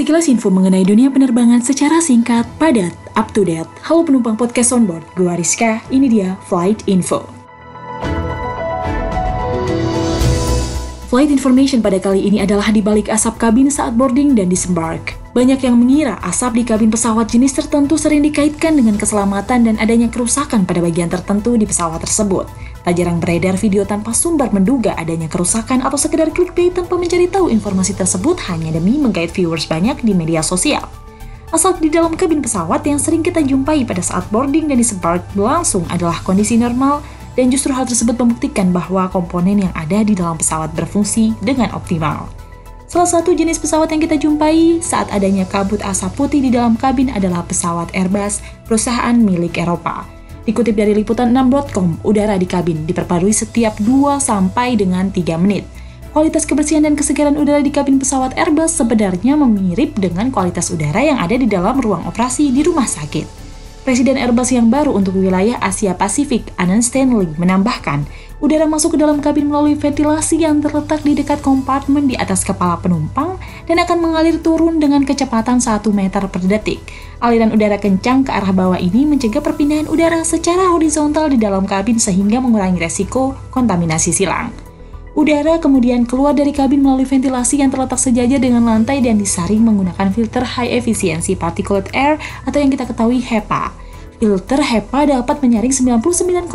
Sekilas info mengenai dunia penerbangan secara singkat, padat, up to date. Halo penumpang podcast on board, gue Rizka, ini dia Flight Info. Flight information pada kali ini adalah di balik asap kabin saat boarding dan disembark. Banyak yang mengira asap di kabin pesawat jenis tertentu sering dikaitkan dengan keselamatan dan adanya kerusakan pada bagian tertentu di pesawat tersebut. Tak jarang beredar video tanpa sumber menduga adanya kerusakan atau sekedar clickbait tanpa mencari tahu informasi tersebut hanya demi menggait viewers banyak di media sosial. Asal di dalam kabin pesawat yang sering kita jumpai pada saat boarding dan disembark berlangsung adalah kondisi normal dan justru hal tersebut membuktikan bahwa komponen yang ada di dalam pesawat berfungsi dengan optimal. Salah satu jenis pesawat yang kita jumpai saat adanya kabut asap putih di dalam kabin adalah pesawat Airbus, perusahaan milik Eropa. Dikutip dari liputan 6.com, udara di kabin diperbarui setiap 2 sampai dengan 3 menit. Kualitas kebersihan dan kesegaran udara di kabin pesawat Airbus sebenarnya mirip dengan kualitas udara yang ada di dalam ruang operasi di rumah sakit. Presiden Airbus yang baru untuk wilayah Asia Pasifik, Anand Stanley, menambahkan, udara masuk ke dalam kabin melalui ventilasi yang terletak di dekat kompartemen di atas kepala penumpang dan akan mengalir turun dengan kecepatan 1 meter per detik. Aliran udara kencang ke arah bawah ini mencegah perpindahan udara secara horizontal di dalam kabin sehingga mengurangi resiko kontaminasi silang. Udara kemudian keluar dari kabin melalui ventilasi yang terletak sejajar dengan lantai dan disaring menggunakan filter high efficiency particulate air atau yang kita ketahui HEPA. Filter HEPA dapat menyaring 99,95%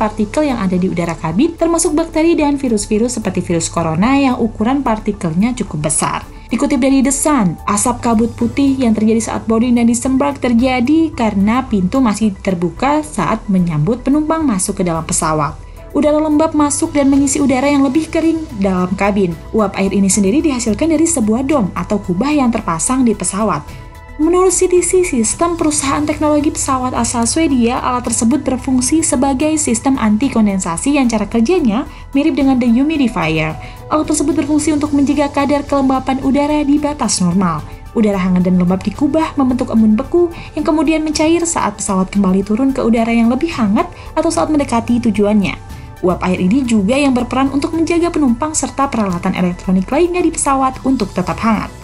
partikel yang ada di udara kabin, termasuk bakteri dan virus-virus seperti virus corona yang ukuran partikelnya cukup besar. Dikutip dari The Sun, asap kabut putih yang terjadi saat boarding dan disembark terjadi karena pintu masih terbuka saat menyambut penumpang masuk ke dalam pesawat. Udara lembab masuk dan mengisi udara yang lebih kering dalam kabin. Uap air ini sendiri dihasilkan dari sebuah dom atau kubah yang terpasang di pesawat. Menurut CTC Sistem, perusahaan teknologi pesawat asal Swedia, alat tersebut berfungsi sebagai sistem anti kondensasi yang cara kerjanya mirip dengan dehumidifier. Alat tersebut berfungsi untuk menjaga kadar kelembapan udara di batas normal. Udara hangat dan lembab dikubah membentuk embun beku yang kemudian mencair saat pesawat kembali turun ke udara yang lebih hangat atau saat mendekati tujuannya. Uap air ini juga yang berperan untuk menjaga penumpang serta peralatan elektronik lainnya di pesawat untuk tetap hangat.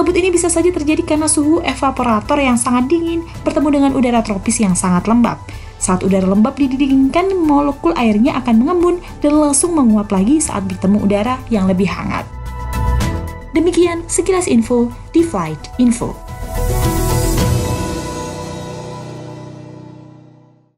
Kabut ini bisa saja terjadi karena suhu evaporator yang sangat dingin bertemu dengan udara tropis yang sangat lembab. Saat udara lembab didinginkan, molekul airnya akan mengembun dan langsung menguap lagi saat bertemu udara yang lebih hangat. Demikian sekilas info di Flight Info.